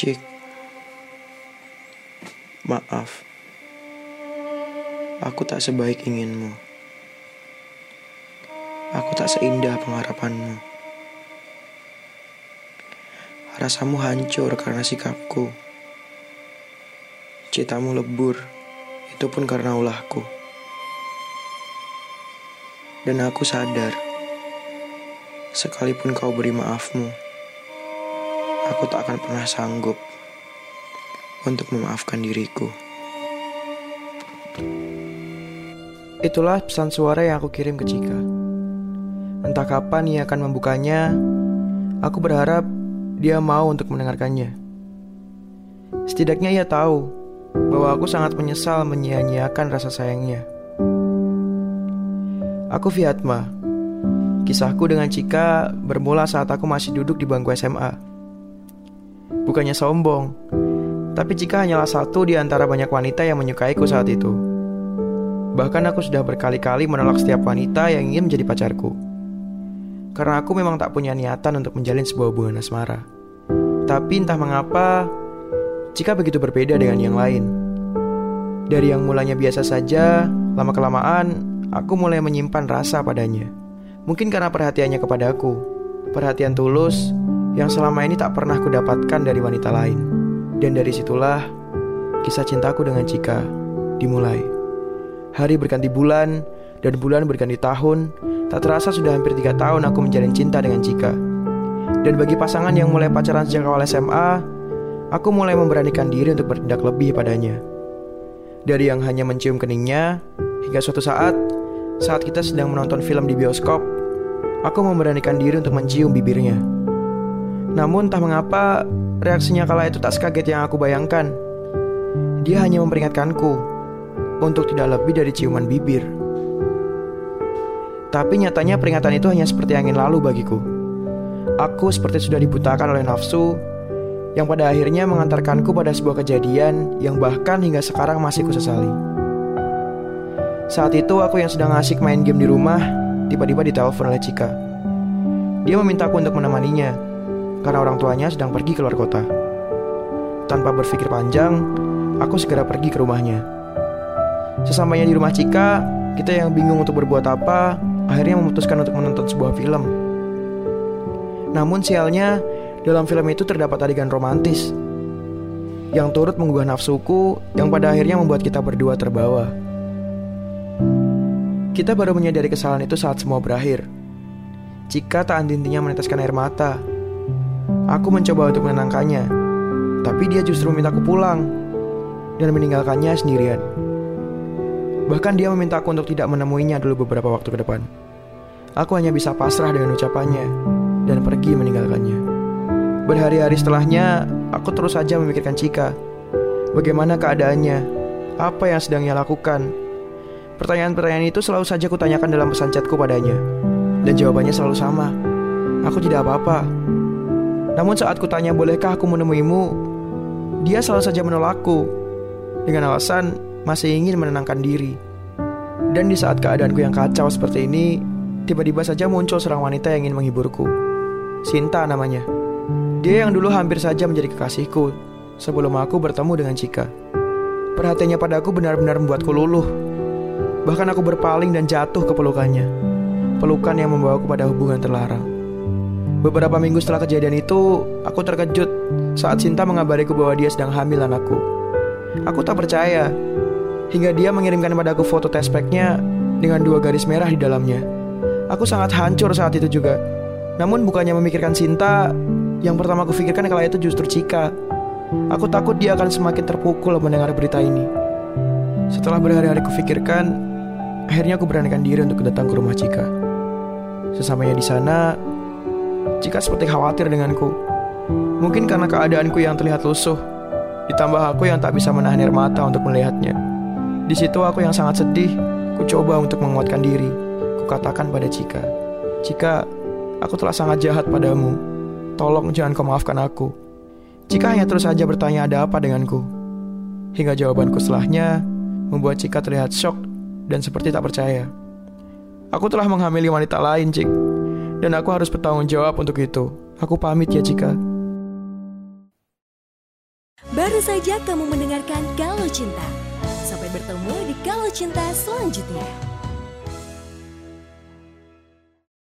Cik, maaf. Aku tak sebaik inginmu. Aku tak seindah pengharapanmu. Rasamu hancur karena sikapku. Citamu lebur, itu pun karena ulahku. Dan aku sadar, sekalipun kau beri maafmu, aku tak akan pernah sanggup untuk memaafkan diriku. Itulah pesan suara yang aku kirim ke Cika. Entah kapan ia akan membukanya, aku berharap dia mau untuk mendengarkannya. Setidaknya ia tahu bahwa aku sangat menyesal menyia-nyiakan rasa sayangnya. Aku Fiatma. Kisahku dengan Cika bermula saat aku masih duduk di bangku SMA. Bukannya sombong, tapi Cika hanyalah satu di antara banyak wanita yang menyukaiku saat itu. Bahkan aku sudah berkali-kali menolak setiap wanita yang ingin menjadi pacarku. Karena aku memang tak punya niatan untuk menjalin sebuah hubungan asmara. Tapi entah mengapa, jika begitu berbeda dengan yang lain. Dari yang mulanya biasa saja, lama-kelamaan aku mulai menyimpan rasa padanya. Mungkin karena perhatiannya kepadaku, perhatian tulus yang selama ini tak pernah kudapatkan dari wanita lain. Dan dari situlah kisah cintaku dengan Cika dimulai. Hari berganti bulan, dan bulan berganti tahun. Tak terasa sudah hampir tiga tahun aku menjalin cinta dengan Cika. Dan bagi pasangan yang mulai pacaran sejak awal SMA, aku mulai memberanikan diri untuk bertindak lebih padanya. Dari yang hanya mencium keningnya, hingga suatu saat, saat kita sedang menonton film di bioskop, aku memberanikan diri untuk mencium bibirnya. Namun entah mengapa, reaksinya kala itu tak sekaget yang aku bayangkan. Dia hanya memperingatkanku untuk tidak lebih dari ciuman bibir. Tapi nyatanya peringatan itu hanya seperti angin lalu bagiku. Aku seperti sudah dibutakan oleh nafsu yang pada akhirnya mengantarkanku pada sebuah kejadian yang bahkan hingga sekarang masih kusesali. Saat itu aku yang sedang asik main game di rumah, tiba-tiba ditelepon oleh Cika. Dia memintaku untuk menemaninya karena orang tuanya sedang pergi keluar kota. Tanpa berpikir panjang, aku segera pergi ke rumahnya. Sesampainya di rumah Cika, kita yang bingung untuk berbuat apa, akhirnya memutuskan untuk menonton sebuah film. Namun sialnya, dalam film itu terdapat adegan romantis yang turut menggugah nafsuku yang pada akhirnya membuat kita berdua terbawa. Kita baru menyadari kesalahan itu saat semua berakhir. Cika tak henti-hentinya meneteskan air mata. Aku mencoba untuk menenangkannya, tapi dia justru memintaku pulang dan meninggalkannya sendirian. Bahkan dia meminta aku untuk tidak menemuinya dulu beberapa waktu ke depan. Aku hanya bisa pasrah dengan ucapannya dan pergi meninggalkannya. Berhari-hari setelahnya, aku terus saja memikirkan Cika. Bagaimana keadaannya? Apa yang sedang ia lakukan? Pertanyaan-pertanyaan itu selalu saja kutanyakan dalam pesan chatku padanya. Dan jawabannya selalu sama. Aku tidak apa-apa. Namun saat kutanya bolehkah aku menemuimu, dia selalu saja menolakku. Dengan alasan masih ingin menenangkan diri. Dan di saat keadaanku yang kacau seperti ini, tiba-tiba saja muncul seorang wanita yang ingin menghiburku. Sinta namanya. Dia yang dulu hampir saja menjadi kekasihku sebelum aku bertemu dengan Cika. Perhatiannya padaku benar-benar membuatku luluh. Bahkan aku berpaling dan jatuh ke pelukannya. Pelukan yang membawaku pada hubungan terlarang. Beberapa minggu setelah kejadian itu, aku terkejut saat Sinta mengabariku bahwa dia sedang hamil anakku. Aku tak percaya hingga dia mengirimkan padaku foto tespeknya dengan dua garis merah di dalamnya. Aku sangat hancur saat itu juga. Namun bukannya memikirkan Sinta, yang pertama aku pikirkan kala itu justru Cika. Aku takut dia akan semakin terpukul mendengar berita ini. Setelah berhari-hari kufikirkan, akhirnya aku beranikan diri untuk datang ke rumah Cika. Sesamanya di sana, Cika seperti khawatir denganku. Mungkin karena keadaanku yang terlihat lusuh, ditambah aku yang tak bisa menahan air mata untuk melihatnya. Di situ aku yang sangat sedih, ku coba untuk menguatkan diri. Ku katakan pada Cika, Cika, aku telah sangat jahat padamu. Tolong jangan kau maafkan aku. Cika hanya terus saja bertanya ada apa denganku. Hingga jawabanku setelahnya membuat Cika terlihat shock dan seperti tak percaya. Aku telah menghamili wanita lain, Cik. Dan aku harus bertanggung jawab untuk itu. Aku pamit ya, Cika. Baru saja kamu mendengarkan Kalau Cinta. Sampai bertemu di Kalau Cinta selanjutnya.